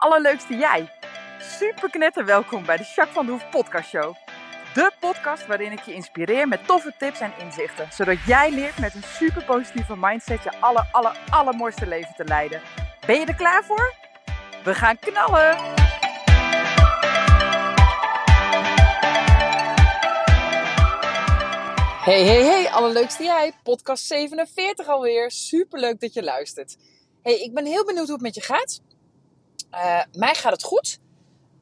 allerleukste jij. Super knetter welkom bij de Jacques van de Hoef podcast show. De podcast waarin ik je inspireer met toffe tips en inzichten. Zodat jij leert met een super positieve mindset je aller, aller, allermooiste leven te leiden. Ben je er klaar voor? We gaan knallen! Hey, hey, hey, allerleukste jij. Podcast 47 alweer. Super leuk dat je luistert. Hey, ik ben heel benieuwd hoe het met je gaat. Uh, mij gaat het goed.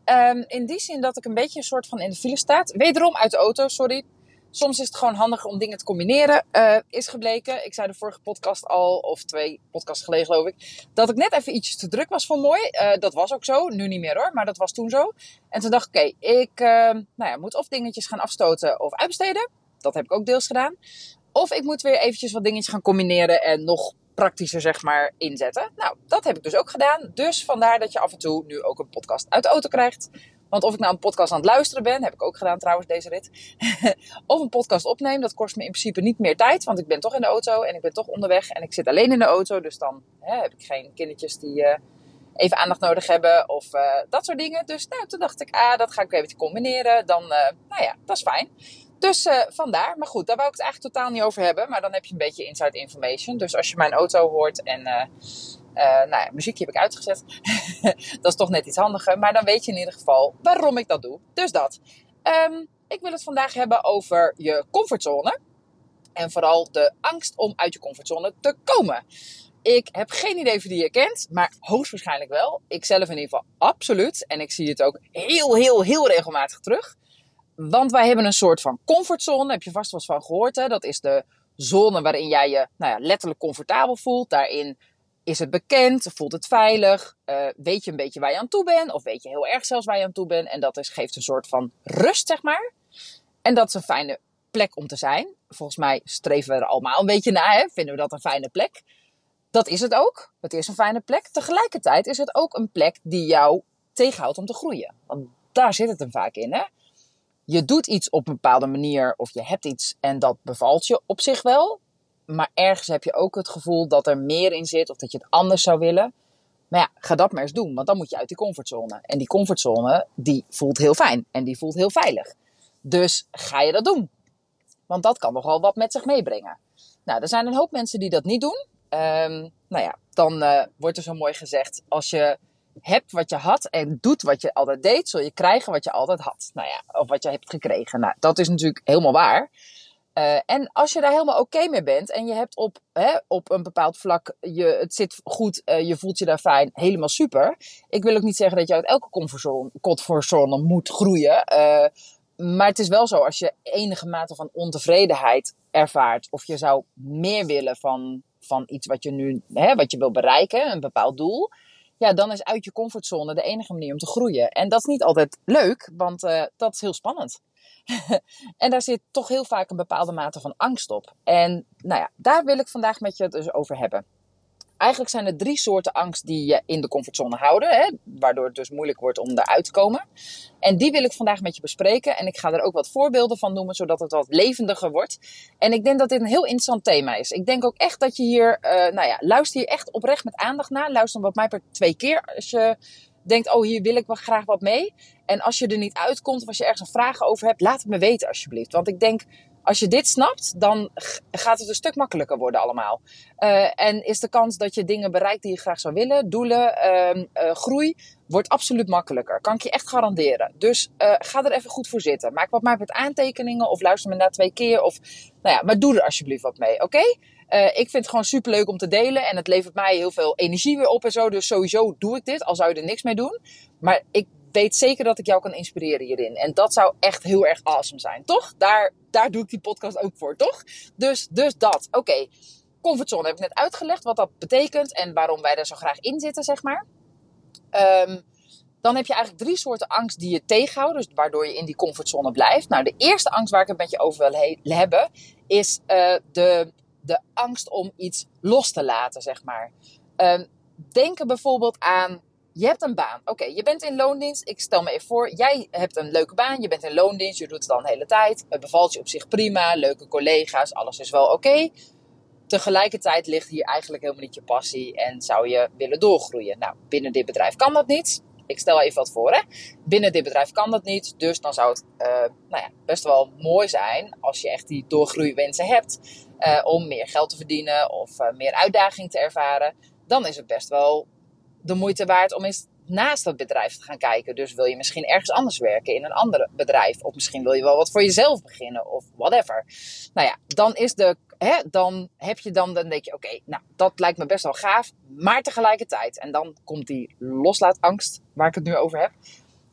Um, in die zin dat ik een beetje een soort van in de file sta. Wederom uit de auto, sorry. Soms is het gewoon handig om dingen te combineren. Uh, is gebleken, ik zei de vorige podcast al, of twee podcasts geleden geloof ik, dat ik net even ietsjes te druk was voor mooi. Uh, dat was ook zo, nu niet meer hoor, maar dat was toen zo. En toen dacht ik, oké, ik nou ja, moet of dingetjes gaan afstoten of uitbesteden. Dat heb ik ook deels gedaan. Of ik moet weer eventjes wat dingetjes gaan combineren en nog praktischer zeg maar inzetten. Nou, dat heb ik dus ook gedaan. Dus vandaar dat je af en toe nu ook een podcast uit de auto krijgt. Want of ik nou een podcast aan het luisteren ben, heb ik ook gedaan trouwens deze rit. of een podcast opneem, dat kost me in principe niet meer tijd. Want ik ben toch in de auto en ik ben toch onderweg en ik zit alleen in de auto. Dus dan hè, heb ik geen kindertjes die uh, even aandacht nodig hebben of uh, dat soort dingen. Dus nou, toen dacht ik, ah, dat ga ik even combineren. Dan, uh, nou ja, dat is fijn. Dus vandaar. Maar goed, daar wou ik het eigenlijk totaal niet over hebben. Maar dan heb je een beetje inside information. Dus als je mijn auto hoort en uh, nou ja, muziekje heb ik uitgezet. dat is toch net iets handiger. Maar dan weet je in ieder geval waarom ik dat doe. Dus dat. Um, ik wil het vandaag hebben over je comfortzone. En vooral de angst om uit je comfortzone te komen. Ik heb geen idee of die je kent, maar hoogstwaarschijnlijk wel. Ik zelf in ieder geval absoluut. En ik zie het ook heel, heel, heel regelmatig terug. Want wij hebben een soort van comfortzone, heb je vast wel eens van gehoord. Hè? Dat is de zone waarin jij je nou ja, letterlijk comfortabel voelt. Daarin is het bekend, voelt het veilig, uh, weet je een beetje waar je aan toe bent. Of weet je heel erg zelfs waar je aan toe bent. En dat is, geeft een soort van rust, zeg maar. En dat is een fijne plek om te zijn. Volgens mij streven we er allemaal een beetje naar. Hè? Vinden we dat een fijne plek? Dat is het ook. Het is een fijne plek. Tegelijkertijd is het ook een plek die jou tegenhoudt om te groeien. Want daar zit het hem vaak in. Hè? Je doet iets op een bepaalde manier of je hebt iets en dat bevalt je op zich wel. Maar ergens heb je ook het gevoel dat er meer in zit of dat je het anders zou willen. Maar ja, ga dat maar eens doen, want dan moet je uit die comfortzone. En die comfortzone, die voelt heel fijn en die voelt heel veilig. Dus ga je dat doen? Want dat kan nogal wat met zich meebrengen. Nou, er zijn een hoop mensen die dat niet doen. Um, nou ja, dan uh, wordt er zo mooi gezegd: als je hebt wat je had en doet wat je altijd deed, zul je krijgen wat je altijd had. Nou ja, of wat je hebt gekregen. Nou, dat is natuurlijk helemaal waar. Uh, en als je daar helemaal oké mee bent en je hebt op, hè, op een bepaald vlak, je, het zit goed, uh, je voelt je daar fijn, helemaal super. Ik wil ook niet zeggen dat je uit elke comfortzone moet groeien. Uh, maar het is wel zo, als je enige mate van ontevredenheid ervaart, of je zou meer willen van, van iets wat je nu, hè, wat je wil bereiken, een bepaald doel, ja, dan is uit je comfortzone de enige manier om te groeien. En dat is niet altijd leuk, want uh, dat is heel spannend. en daar zit toch heel vaak een bepaalde mate van angst op. En nou ja, daar wil ik vandaag met je het dus over hebben. Eigenlijk zijn er drie soorten angst die je in de comfortzone houden, hè, waardoor het dus moeilijk wordt om eruit te komen. En die wil ik vandaag met je bespreken. En ik ga er ook wat voorbeelden van noemen, zodat het wat levendiger wordt. En ik denk dat dit een heel interessant thema is. Ik denk ook echt dat je hier, uh, nou ja, luister hier echt oprecht met aandacht naar. Luister wat mij per twee keer als je denkt, oh hier wil ik wel graag wat mee. En als je er niet uitkomt of als je ergens een vraag over hebt, laat het me weten alsjeblieft. Want ik denk als je dit snapt, dan gaat het een stuk makkelijker worden allemaal. Uh, en is de kans dat je dingen bereikt die je graag zou willen, doelen, uh, uh, groei, wordt absoluut makkelijker. Kan ik je echt garanderen. Dus uh, ga er even goed voor zitten. Maak wat mij met aantekeningen of luister me na twee keer. Of, nou ja, maar doe er alsjeblieft wat mee, oké? Ik vind het gewoon super leuk om te delen en het levert mij heel veel energie weer op en zo. Dus sowieso doe ik dit, al zou je er niks mee doen. Maar ik weet zeker dat ik jou kan inspireren hierin. En dat zou echt heel erg awesome zijn, toch? Daar, daar doe ik die podcast ook voor, toch? Dus, dus dat. Oké, comfortzone heb ik net uitgelegd wat dat betekent en waarom wij er zo graag in zitten, zeg maar. Um, dan heb je eigenlijk drie soorten angst die je tegenhouden, dus waardoor je in die comfortzone blijft. Nou, de eerste angst waar ik het met je over wil hebben, is uh, de, de angst om iets los te laten, zeg maar. Um, denk er bijvoorbeeld aan je hebt een baan. Oké, je bent in loondienst. Ik stel me even voor, jij hebt een leuke baan. Je bent in loondienst, je doet het dan de hele tijd. Het bevalt je op zich prima, leuke collega's, alles is wel oké. Tegelijkertijd ligt hier eigenlijk helemaal niet je passie en zou je willen doorgroeien. Nou, binnen dit bedrijf kan dat niet. ik stel even wat voor. Hè? Binnen dit bedrijf kan dat niet. Dus dan zou het uh, nou ja, best wel mooi zijn als je echt die doorgroeiwensen hebt. Uh, om meer geld te verdienen of uh, meer uitdaging te ervaren. Dan is het best wel de moeite waard om eens naast dat bedrijf te gaan kijken. Dus wil je misschien ergens anders werken in een ander bedrijf. Of misschien wil je wel wat voor jezelf beginnen of whatever. Nou ja, dan is de. Hè, dan heb je dan, dan denk je, oké, nou, dat lijkt me best wel gaaf. Maar tegelijkertijd, en dan komt die loslaatangst, waar ik het nu over heb,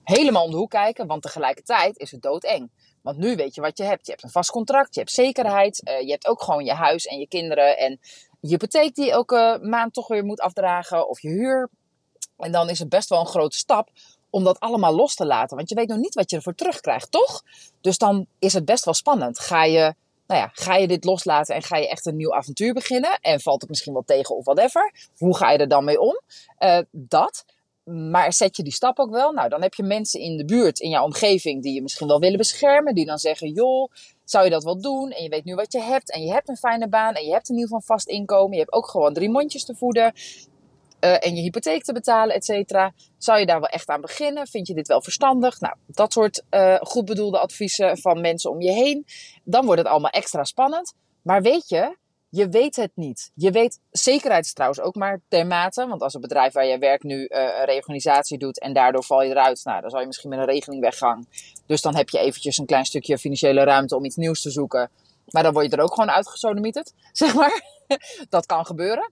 helemaal om de hoek kijken. Want tegelijkertijd is het doodeng. Want nu weet je wat je hebt. Je hebt een vast contract, je hebt zekerheid. Uh, je hebt ook gewoon je huis en je kinderen. En je hypotheek die elke maand toch weer moet afdragen. Of je huur. En dan is het best wel een grote stap om dat allemaal los te laten. Want je weet nog niet wat je ervoor terugkrijgt, toch? Dus dan is het best wel spannend. Ga je, nou ja, ga je dit loslaten en ga je echt een nieuw avontuur beginnen? En valt het misschien wel tegen of whatever? Hoe ga je er dan mee om? Uh, dat. Maar zet je die stap ook wel? Nou, dan heb je mensen in de buurt, in jouw omgeving, die je misschien wel willen beschermen. Die dan zeggen, joh, zou je dat wel doen? En je weet nu wat je hebt. En je hebt een fijne baan. En je hebt in ieder geval vast inkomen. Je hebt ook gewoon drie mondjes te voeden. Uh, en je hypotheek te betalen, et cetera. Zou je daar wel echt aan beginnen? Vind je dit wel verstandig? Nou, dat soort uh, goed bedoelde adviezen van mensen om je heen. Dan wordt het allemaal extra spannend. Maar weet je, je weet het niet. Je weet, zekerheid is trouwens ook maar ter mate. Want als een bedrijf waar je werkt nu uh, een reorganisatie doet en daardoor val je eruit, nou, dan zal je misschien met een regeling weggaan. Dus dan heb je eventjes een klein stukje financiële ruimte om iets nieuws te zoeken. Maar dan word je er ook gewoon uitgesodemieterd, zeg maar. dat kan gebeuren.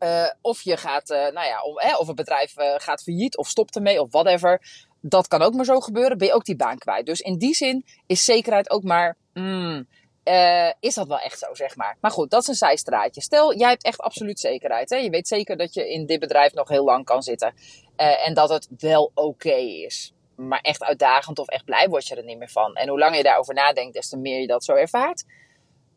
Uh, of je gaat, uh, nou ja, of een bedrijf gaat failliet of stopt ermee of whatever. Dat kan ook maar zo gebeuren. Ben je ook die baan kwijt. Dus in die zin is zekerheid ook maar. Mm, is dat wel echt zo, zeg maar. Maar goed, dat is een zijstraatje. Stel, jij hebt echt absoluut zekerheid. Hè? Je weet zeker dat je in dit bedrijf nog heel lang kan zitten. en dat het wel oké is. Maar echt uitdagend of echt blij word je er niet meer van. En hoe langer je daarover nadenkt, des te meer je dat zo ervaart.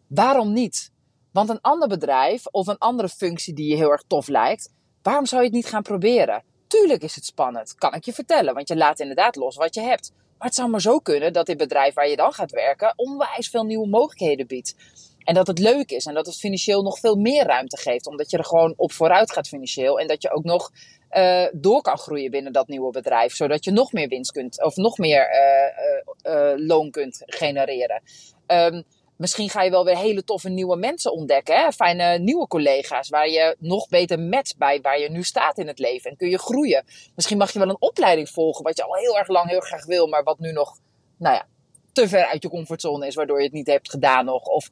Waarom niet? Want een ander bedrijf of een andere functie die je heel erg tof lijkt, waarom zou je het niet gaan proberen? Tuurlijk is het spannend, kan ik je vertellen, want je laat inderdaad los wat je hebt. Maar het zou maar zo kunnen dat dit bedrijf waar je dan gaat werken onwijs veel nieuwe mogelijkheden biedt. En dat het leuk is en dat het financieel nog veel meer ruimte geeft, omdat je er gewoon op vooruit gaat financieel en dat je ook nog uh, door kan groeien binnen dat nieuwe bedrijf, zodat je nog meer winst kunt of nog meer uh, uh, loon kunt genereren. Um, Misschien ga je wel weer hele toffe nieuwe mensen ontdekken. Hè? Fijne nieuwe collega's waar je nog beter met bij waar je nu staat in het leven. En kun je groeien. Misschien mag je wel een opleiding volgen wat je al heel erg lang heel graag wil. Maar wat nu nog, nou ja, te ver uit je comfortzone is. Waardoor je het niet hebt gedaan nog. Of,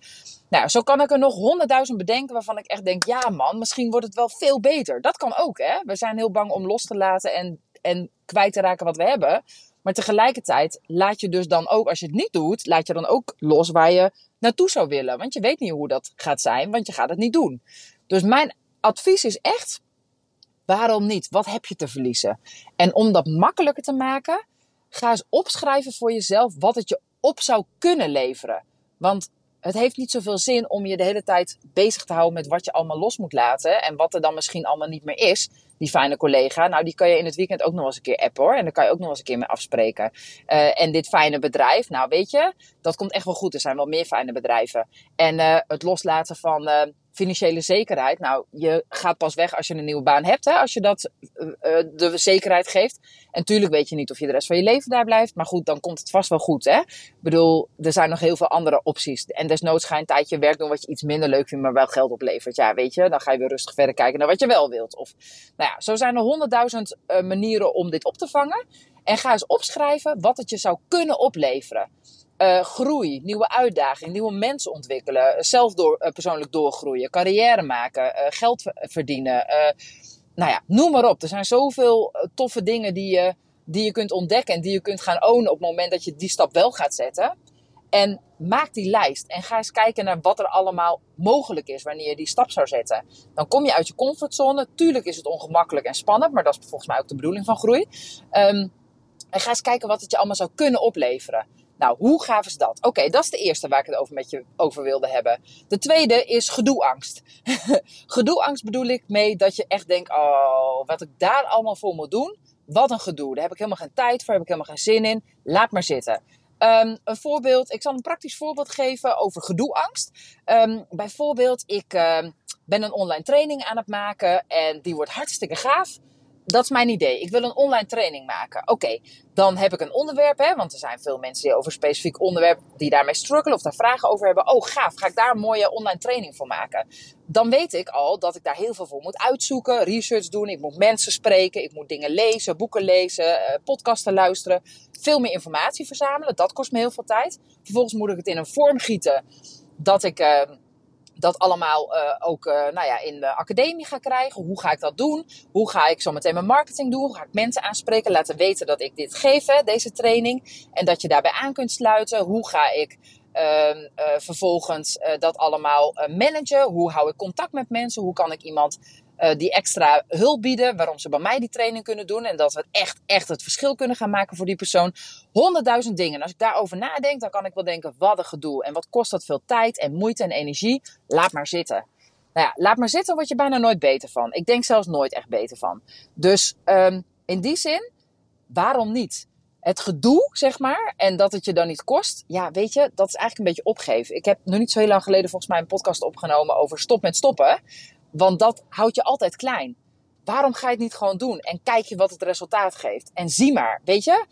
nou, zo kan ik er nog honderdduizend bedenken waarvan ik echt denk, ja man, misschien wordt het wel veel beter. Dat kan ook hè. We zijn heel bang om los te laten en, en kwijt te raken wat we hebben. Maar tegelijkertijd laat je dus dan ook, als je het niet doet, laat je dan ook los waar je naartoe zou willen. Want je weet niet hoe dat gaat zijn, want je gaat het niet doen. Dus mijn advies is echt, waarom niet? Wat heb je te verliezen? En om dat makkelijker te maken, ga eens opschrijven voor jezelf wat het je op zou kunnen leveren. Want het heeft niet zoveel zin om je de hele tijd bezig te houden met wat je allemaal los moet laten. En wat er dan misschien allemaal niet meer is. Die fijne collega. Nou, die kan je in het weekend ook nog eens een keer appen hoor. En daar kan je ook nog eens een keer mee afspreken. Uh, en dit fijne bedrijf, nou weet je, dat komt echt wel goed. Er zijn wel meer fijne bedrijven. En uh, het loslaten van. Uh, financiële zekerheid. Nou, je gaat pas weg als je een nieuwe baan hebt, hè, als je dat de zekerheid geeft. En tuurlijk weet je niet of je de rest van je leven daar blijft. Maar goed, dan komt het vast wel goed. Hè? Ik bedoel, er zijn nog heel veel andere opties. En desnoods ga je een tijdje werk doen wat je iets minder leuk vindt, maar wel geld oplevert. Ja, weet je, dan ga je weer rustig verder kijken naar wat je wel wilt. Of, nou ja, zo zijn er honderdduizend uh, manieren om dit op te vangen. En ga eens opschrijven wat het je zou kunnen opleveren. Uh, groei, nieuwe uitdagingen, nieuwe mensen ontwikkelen, zelf door, uh, persoonlijk doorgroeien, carrière maken, geld verdienen. nou ja, noem maar op. Er zijn zoveel toffe dingen die je, die je kunt ontdekken en die je kunt gaan ownen op het moment dat je die stap wel gaat zetten. En maak die lijst en ga eens kijken naar wat er allemaal mogelijk is wanneer je die stap zou zetten. Dan kom je uit je comfortzone. Tuurlijk is het ongemakkelijk en spannend, maar dat is volgens mij ook de bedoeling van groei. Um, en ga eens kijken wat het je allemaal zou kunnen opleveren. Nou, hoe gaaf is dat? Oké, dat is de eerste waar ik het over met je over wilde hebben. De tweede is gedoeangst. gedoeangst bedoel ik mee dat je echt denkt: oh, wat ik daar allemaal voor moet doen. Wat een gedoe. Daar heb ik helemaal geen tijd voor, heb ik helemaal geen zin in. Laat maar zitten. Um, een voorbeeld, ik zal een praktisch voorbeeld geven over gedoeangst. Um, bijvoorbeeld, ik um, ben een online training aan het maken en die wordt hartstikke gaaf dat is mijn idee. Ik wil een online training maken. Oké, dan heb ik een onderwerp, hè, want er zijn veel mensen die over een specifiek onderwerp die daarmee struggelen of daar vragen over hebben. Oh, gaaf, ga ik daar een mooie online training voor maken? Dan weet ik al dat ik daar heel veel voor moet uitzoeken, research doen. Ik moet mensen spreken, ik moet dingen lezen, boeken lezen, eh, podcasten luisteren, veel meer informatie verzamelen. Dat kost me heel veel tijd. Vervolgens moet ik het in een vorm gieten dat ik. Uh, dat allemaal uh, ook uh, nou ja, in de academie ga krijgen. Hoe ga ik dat doen? Hoe ga ik zo meteen mijn marketing doen? Hoe ga ik mensen aanspreken? Laten weten dat ik dit geef, deze training. En dat je daarbij aan kunt sluiten. Hoe ga ik uh, vervolgens dat allemaal managen? Hoe hou ik contact met mensen? Hoe kan ik iemand uh, die extra hulp bieden, waarom ze bij mij die training kunnen doen en dat we echt, echt het verschil kunnen gaan maken voor die persoon. Honderdduizend dingen. En als ik daarover nadenk, dan kan ik wel denken, wat een gedoe en wat kost dat veel tijd en moeite en energie. Laat maar zitten. Nou ja, laat maar zitten, word je bijna nooit beter van. Ik denk zelfs nooit echt beter van. Dus um, in die zin, waarom niet? Het gedoe, zeg maar, en dat het je dan niet kost, ja, weet je, dat is eigenlijk een beetje opgeven. Ik heb nog niet zo heel lang geleden volgens mij een podcast opgenomen over stop met stoppen. Want dat houdt je altijd klein. Waarom ga je het niet gewoon doen? En kijk je wat het resultaat geeft. En zie maar, weet je,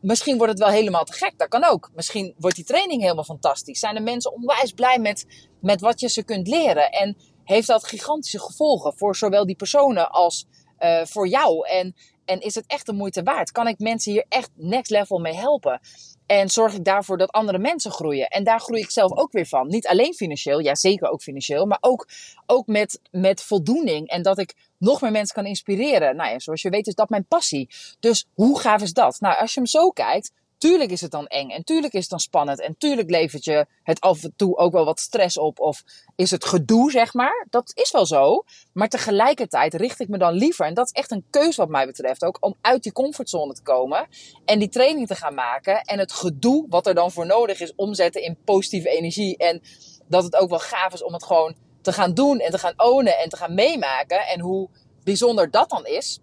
misschien wordt het wel helemaal te gek. Dat kan ook. Misschien wordt die training helemaal fantastisch. Zijn de mensen onwijs blij met, met wat je ze kunt leren. En heeft dat gigantische gevolgen voor zowel die personen als uh, voor jou. En, en is het echt de moeite waard? Kan ik mensen hier echt next level mee helpen? En zorg ik daarvoor dat andere mensen groeien. En daar groei ik zelf ook weer van. Niet alleen financieel, ja zeker ook financieel, maar ook, ook met, met voldoening. En dat ik nog meer mensen kan inspireren. Nou ja, zoals je weet is dat mijn passie. Dus hoe gaaf is dat? Nou, als je hem zo kijkt, Tuurlijk is het dan eng en tuurlijk is het dan spannend en tuurlijk levert je het af en toe ook wel wat stress op of is het gedoe, zeg maar. Dat is wel zo, maar tegelijkertijd richt ik me dan liever, en dat is echt een keuze wat mij betreft ook, om uit die comfortzone te komen en die training te gaan maken en het gedoe wat er dan voor nodig is omzetten in positieve energie en dat het ook wel gaaf is om het gewoon te gaan doen en te gaan ownen en te gaan meemaken en hoe bijzonder dat dan is.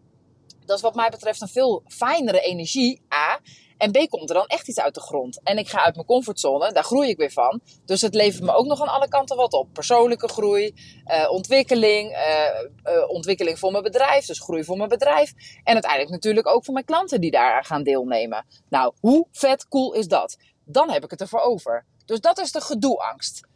Dat is wat mij betreft een veel fijnere energie, A. En B komt er dan echt iets uit de grond. En ik ga uit mijn comfortzone, daar groei ik weer van. Dus het levert me ook nog aan alle kanten wat op. Persoonlijke groei, uh, ontwikkeling, uh, uh, ontwikkeling voor mijn bedrijf, dus groei voor mijn bedrijf. En uiteindelijk natuurlijk ook voor mijn klanten die daar gaan deelnemen. Nou, hoe vet cool is dat? Dan heb ik het ervoor over. Dus dat is de gedoeangst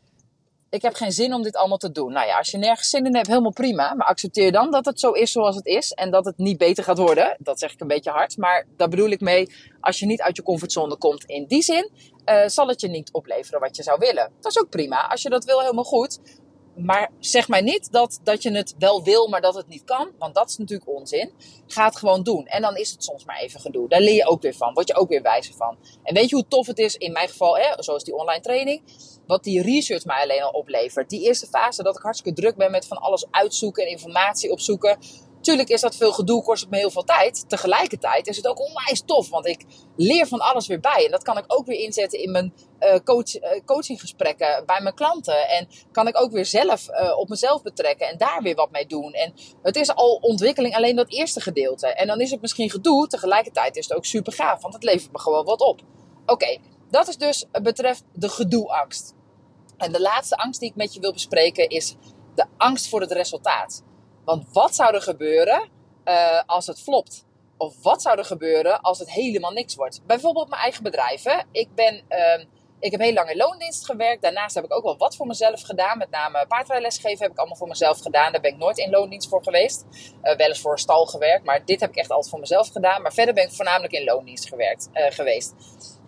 ik heb geen zin om dit allemaal te doen. Nou ja, als je nergens zin in hebt, helemaal prima. Maar accepteer dan dat het zo is zoals het is. En dat het niet beter gaat worden. Dat zeg ik een beetje hard. Maar daar bedoel ik mee, als je niet uit je comfortzone komt in die zin, uh, zal het je niet opleveren wat je zou willen. Dat is ook prima. Als je dat wil, helemaal goed. Maar zeg mij niet dat, dat je het wel wil, maar dat het niet kan. Want dat is natuurlijk onzin. Ga het gewoon doen. En dan is het soms maar even gedoe. Daar leer je ook weer van. Word je ook weer wijzer van. En weet je hoe tof het is in mijn geval, hè, zoals die online training. Wat die research mij alleen al oplevert. Die eerste fase dat ik hartstikke druk ben met van alles uitzoeken en informatie opzoeken. Tuurlijk is dat veel gedoe, kost het me heel veel tijd. Tegelijkertijd is het ook onwijs tof, want ik leer van alles weer bij. En dat kan ik ook weer inzetten in mijn uh, coach, uh, coachinggesprekken bij mijn klanten. En kan ik ook weer zelf uh, op mezelf betrekken en daar weer wat mee doen. En het is al ontwikkeling, alleen dat eerste gedeelte. En dan is het misschien gedoe, tegelijkertijd is het ook super gaaf, want het levert me gewoon wat op. Oké, dat is dus betreft de gedoeangst. En de laatste angst die ik met je wil bespreken is de angst voor het resultaat. Want wat zou er gebeuren uh, als het flopt? Of wat zou er gebeuren als het helemaal niks wordt? Bijvoorbeeld mijn eigen bedrijf. Ik, ben, uh, ik heb heel lang in loondienst gewerkt. Daarnaast heb ik ook wel wat voor mezelf gedaan. Met name paardrijlesgeven heb ik allemaal voor mezelf gedaan. Daar ben ik nooit in loondienst voor geweest. Uh, wel eens voor een stal gewerkt. Maar dit heb ik echt altijd voor mezelf gedaan. Maar verder ben ik voornamelijk in loondienst gewerkt, geweest.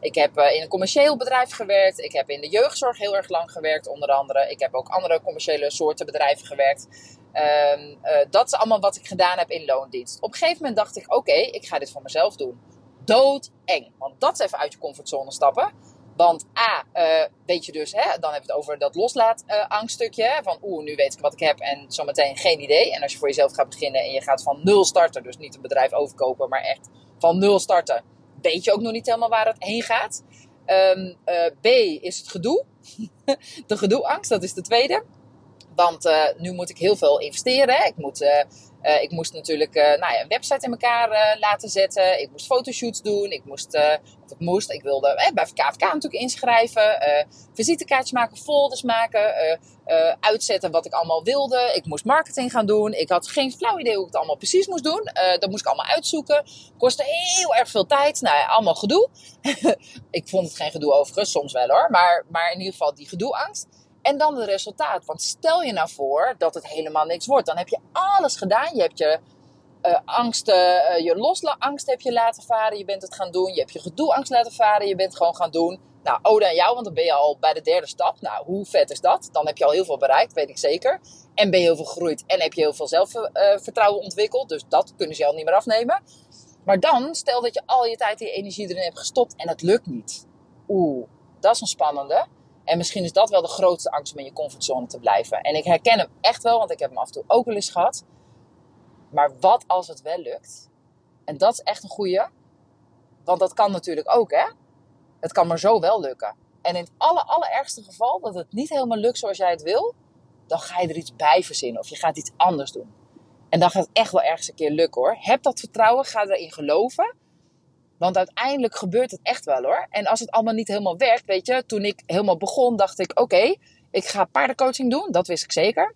Ik heb in een commercieel bedrijf gewerkt. Ik heb in de jeugdzorg heel erg lang gewerkt, onder andere. Ik heb ook andere commerciële soorten bedrijven gewerkt. Um, uh, dat is allemaal wat ik gedaan heb in loondienst. Op een gegeven moment dacht ik: oké, ik ga dit voor mezelf doen. Doodeng. Want dat is even uit je comfortzone stappen. Want A, uh, weet je dus, hè, dan hebben we het over dat loslaat-angststukje. Uh, van oeh, nu weet ik wat ik heb en zometeen geen idee. En als je voor jezelf gaat beginnen en je gaat van nul starten, dus niet een bedrijf overkopen, maar echt van nul starten, weet je ook nog niet helemaal waar het heen gaat. Um, uh, B is het gedoe. de gedoeangst, dat is de tweede. Want uh, nu moet ik heel veel investeren. Ik, moet, uh, ik moest natuurlijk nou ja, een website in elkaar laten zetten. Ik moest fotoshoots doen. Ik moest ik moest. Ik wilde eh, bij KVK natuurlijk inschrijven, uh, visitekaartjes maken, folders maken, uh, uitzetten wat ik allemaal wilde. Ik moest marketing gaan doen. Ik had geen flauw idee hoe ik het allemaal precies moest doen. dat moest ik allemaal uitzoeken. Kostte heel erg veel tijd. Nou ja, allemaal gedoe. ik vond het geen gedoe overigens, soms wel hoor. Maar, maar in ieder geval die gedoeangst. En dan het resultaat. Want stel je nou voor dat het helemaal niks wordt. Dan heb je alles gedaan. Je hebt je uh, angsten, uh, je losangst heb je laten varen. Je bent het gaan doen. Je hebt je gedoeangst laten varen. Je bent gewoon gaan doen. Nou, ode aan jou, want dan ben je al bij de derde stap. Nou, hoe vet is dat? Dan heb je al heel veel bereikt, weet ik zeker. En ben je heel veel gegroeid en heb je heel veel zelfvertrouwen ontwikkeld. Dus dat kunnen ze al niet meer afnemen. Maar dan, stel dat je al je tijd en je energie erin hebt gestopt en het lukt niet. Oeh, dat is een spannende. En misschien is dat wel de grootste angst om in je comfortzone te blijven. En ik herken hem echt wel, want ik heb hem af en toe ook wel eens gehad. Maar wat als het wel lukt? En dat is echt een goeie. Want dat kan natuurlijk ook, hè? Het kan maar zo wel lukken. En in het aller, allerergste geval dat het niet helemaal lukt zoals jij het wil, dan ga je er iets bij verzinnen of je gaat iets anders doen. En dan gaat het echt wel ergens een keer lukken hoor. Heb dat vertrouwen, ga erin geloven. Want uiteindelijk gebeurt het echt wel hoor. En als het allemaal niet helemaal werkt, weet je, toen ik helemaal begon, dacht ik: oké, ik ga paardencoaching doen. Dat wist ik zeker.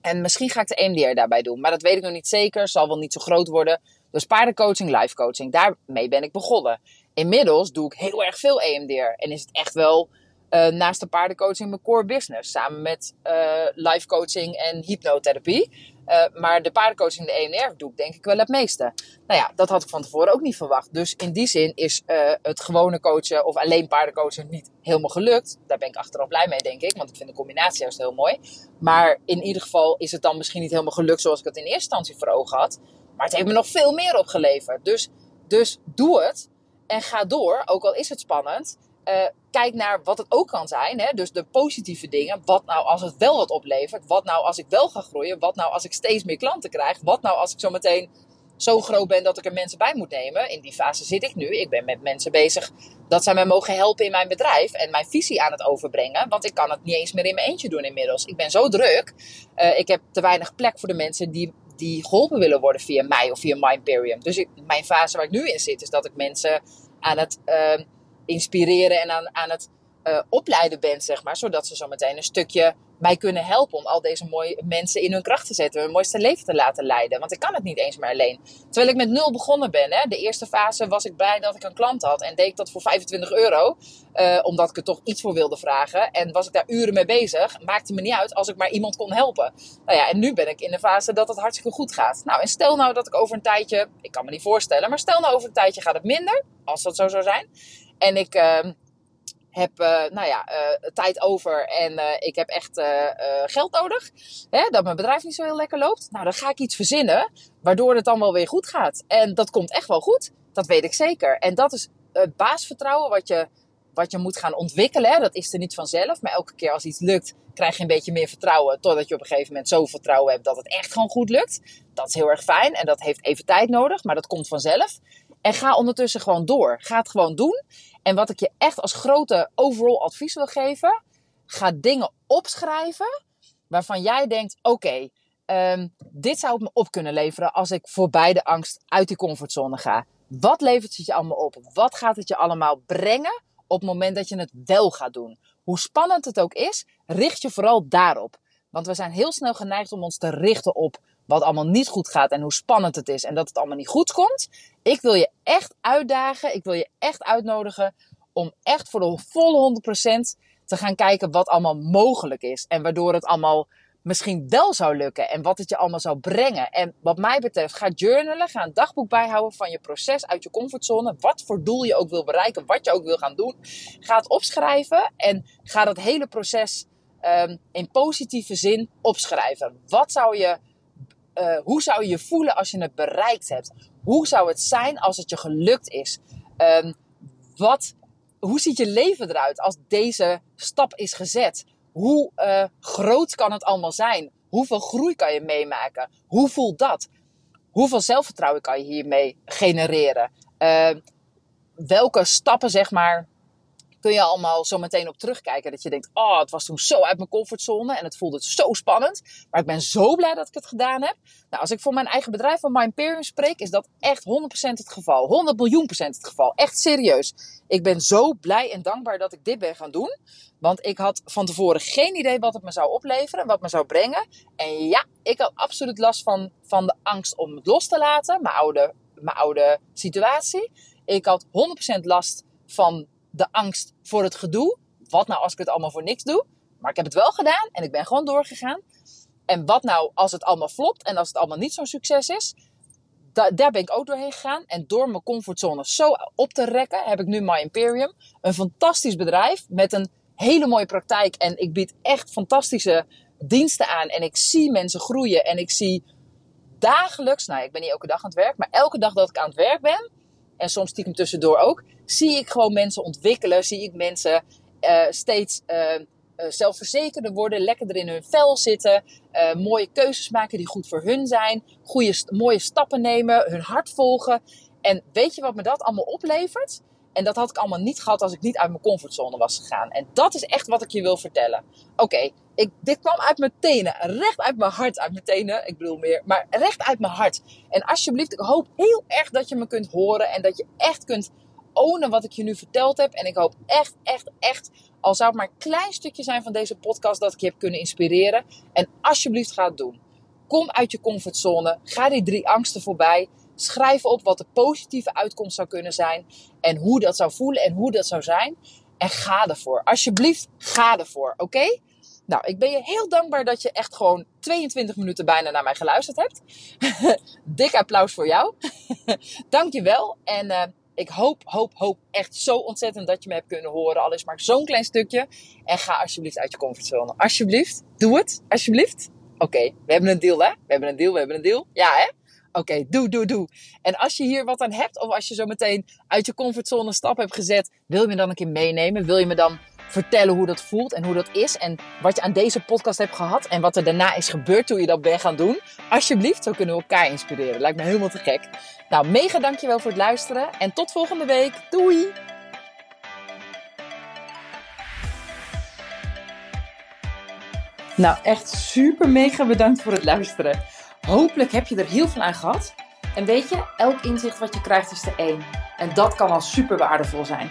En misschien ga ik de EMDR daarbij doen. Maar dat weet ik nog niet zeker. Zal wel niet zo groot worden. Dus paardencoaching, life coaching. Daarmee ben ik begonnen. Inmiddels doe ik heel erg veel EMDR. En is het echt wel uh, naast de paardencoaching mijn core business. Samen met uh, life coaching en hypnotherapie. Uh, maar de paardencoaching, de EMDR, doe ik denk ik wel het meeste. Nou ja, dat had ik van tevoren ook niet verwacht. Dus in die zin is het gewone coachen of alleen paardencoachen niet helemaal gelukt. Daar ben ik achteraf blij mee, denk ik. Want ik vind de combinatie juist heel mooi. Maar in ieder geval is het dan misschien niet helemaal gelukt zoals ik het in eerste instantie voor ogen had. Maar het heeft me nog veel meer opgeleverd. Dus, dus doe het. En ga door, ook al is het spannend. Uh, kijk naar wat het ook kan zijn. Hè? Dus de positieve dingen. Wat nou als het wel wat oplevert? Wat nou als ik wel ga groeien? Wat nou als ik steeds meer klanten krijg? Wat nou als ik zo meteen zo groot ben dat ik er mensen bij moet nemen? In die fase zit ik nu. Ik ben met mensen bezig dat zij mij mogen helpen in mijn bedrijf en mijn visie aan het overbrengen. Want ik kan het niet eens meer in mijn eentje doen inmiddels. Ik ben zo druk. Uh, ik heb te weinig plek voor de mensen die die geholpen willen worden via mij of via Mindperium. Dus mijn fase waar ik nu in zit, is dat ik mensen aan het uh, inspireren en aan, aan het uh, opleiden ben, zeg maar. Zodat ze zo meteen een stukje mij kunnen helpen om al deze mooie mensen in hun kracht te zetten. Hun mooiste leven te laten leiden. Want ik kan het niet eens meer alleen. Terwijl ik met nul begonnen ben. Hè. De eerste fase was ik blij dat ik een klant had. En deed ik dat voor 25 euro. Uh, omdat ik er toch iets voor wilde vragen. En was ik daar uren mee bezig. Maakte me niet uit als ik maar iemand kon helpen. Nou ja, en nu ben ik in de fase dat het hartstikke goed gaat. Nou, en stel nou dat ik over een tijdje... Ik kan me niet voorstellen. Maar stel nou over een tijdje gaat het minder. Als dat zo zou zijn. En ik... Uh, heb uh, nou ja, uh, tijd over en uh, ik heb echt geld nodig. Hè, dat mijn bedrijf niet zo heel lekker loopt. Nou, dan ga ik iets verzinnen waardoor het dan wel weer goed gaat. En dat komt echt wel goed. Dat weet ik zeker. En dat is het baasvertrouwen wat je, wat je moet gaan ontwikkelen. Dat is er niet vanzelf. Maar elke keer als iets lukt, krijg je een beetje meer vertrouwen. Totdat je op een gegeven moment zo vertrouwen hebt dat het echt gewoon goed lukt. Dat is heel erg fijn. En dat heeft even tijd nodig. Maar dat komt vanzelf. En ga ondertussen gewoon door. Ga het gewoon doen. En wat ik je echt als grote overall advies wil geven, ga dingen opschrijven waarvan jij denkt: oké, um, dit zou het me op kunnen leveren als ik voorbij de angst uit die comfortzone ga. Wat levert het je allemaal op? Wat gaat het je allemaal brengen op het moment dat je het wel gaat doen? Hoe spannend het ook is, richt je vooral daarop. Want we zijn heel snel geneigd om ons te richten op wat allemaal niet goed gaat en hoe spannend het is en dat het allemaal niet goed komt. Ik wil je echt uitdagen, ik wil je echt uitnodigen om echt voor de volle 100% te gaan kijken wat allemaal mogelijk is. En waardoor het allemaal misschien wel zou lukken en wat het je allemaal zou brengen. En wat mij betreft, ga journalen, ga een dagboek bijhouden van je proces uit je comfortzone. Wat voor doel je ook wil bereiken, wat je ook wil gaan doen. Ga het opschrijven en ga dat hele proces um, in positieve zin opschrijven. Wat zou je uh, hoe zou je je voelen als je het bereikt hebt? Hoe zou het zijn als het je gelukt is? Um, wat, hoe ziet je leven eruit als deze stap is gezet? Hoe uh, groot kan het allemaal zijn? Hoeveel groei kan je meemaken? Hoe voelt dat? Hoeveel zelfvertrouwen kan je hiermee genereren? Uh, welke stappen, zeg maar, kun je allemaal zo meteen op terugkijken. Dat je denkt, oh, het was toen zo uit mijn comfortzone en het voelde zo spannend. Maar ik ben zo blij dat ik het gedaan heb. Nou, als ik voor mijn eigen bedrijf van My Imperium spreek, is dat echt 100% het geval. 100 miljoen procent het geval. Echt serieus. Ik ben zo blij en dankbaar dat ik dit ben gaan doen. Want ik had van tevoren geen idee wat het me zou opleveren, wat me zou brengen. En ja, ik had absoluut last van, van de angst om het los te laten, mijn oude, mijn oude situatie. Ik had 100% last van de angst voor het gedoe. Wat nou als ik het allemaal voor niks doe? Maar ik heb het wel gedaan en ik ben gewoon doorgegaan. En wat nou als het allemaal flopt en als het allemaal niet zo'n succes is? daar ben ik ook doorheen gegaan. En door mijn comfortzone zo op te rekken, heb ik nu My Imperium. Een fantastisch bedrijf met een hele mooie praktijk. En ik bied echt fantastische diensten aan. En ik zie mensen groeien. En ik zie dagelijks, nou ik ben niet elke dag aan het werk, maar elke dag dat ik aan het werk ben, en soms stiekem tussendoor ook, zie ik gewoon mensen ontwikkelen. Zie ik mensen uh, steeds uh, zelfverzekerder worden, lekkerder in hun vel zitten, mooie keuzes maken die goed voor hun zijn, goede, mooie stappen nemen, hun hart volgen. En weet je wat me dat allemaal oplevert? En dat had ik allemaal niet gehad als ik niet uit mijn comfortzone was gegaan. En dat is echt wat ik je wil vertellen. Oké, dit kwam uit mijn tenen. Recht uit mijn hart. Uit mijn tenen, ik bedoel meer. Maar recht uit mijn hart. En alsjeblieft, ik hoop heel erg dat je me kunt horen. En dat je echt kunt ownen wat ik je nu verteld heb. En ik hoop echt, echt, echt. Al zou het maar een klein stukje zijn van deze podcast dat ik je heb kunnen inspireren. En alsjeblieft ga het doen. Kom uit je comfortzone. Ga die drie angsten voorbij. Schrijf op wat de positieve uitkomst zou kunnen zijn. En hoe dat zou voelen en hoe dat zou zijn. En ga ervoor. Alsjeblieft, ga ervoor. Oké? Nou, ik ben je heel dankbaar dat je echt gewoon 22 minuten bijna naar mij geluisterd hebt. Dik applaus voor jou. Dank je wel. En uh, ik hoop, hoop, hoop echt zo ontzettend dat je me hebt kunnen horen. Al is maar zo'n klein stukje. En ga alsjeblieft uit je comfortzone. Alsjeblieft, doe het. Alsjeblieft. Oké, we hebben een deal hè? We hebben een deal, we hebben een deal. Ja hè? Oké, doe, doe, doe. En als je hier wat aan hebt, of als je zo meteen uit je comfortzone stap hebt gezet, wil je me dan een keer meenemen? Wil je me dan vertellen hoe dat voelt en hoe dat is en wat je aan deze podcast hebt gehad en wat er daarna is gebeurd toen je dat bent gaan doen? Alsjeblieft, zo kunnen we elkaar inspireren. Lijkt me helemaal te gek. Nou, mega dankjewel voor het luisteren en tot volgende week. Doei! Nou, echt super mega bedankt voor het luisteren. Hopelijk heb je er heel veel aan gehad. En weet je, elk inzicht wat je krijgt is er één. En dat kan al super waardevol zijn.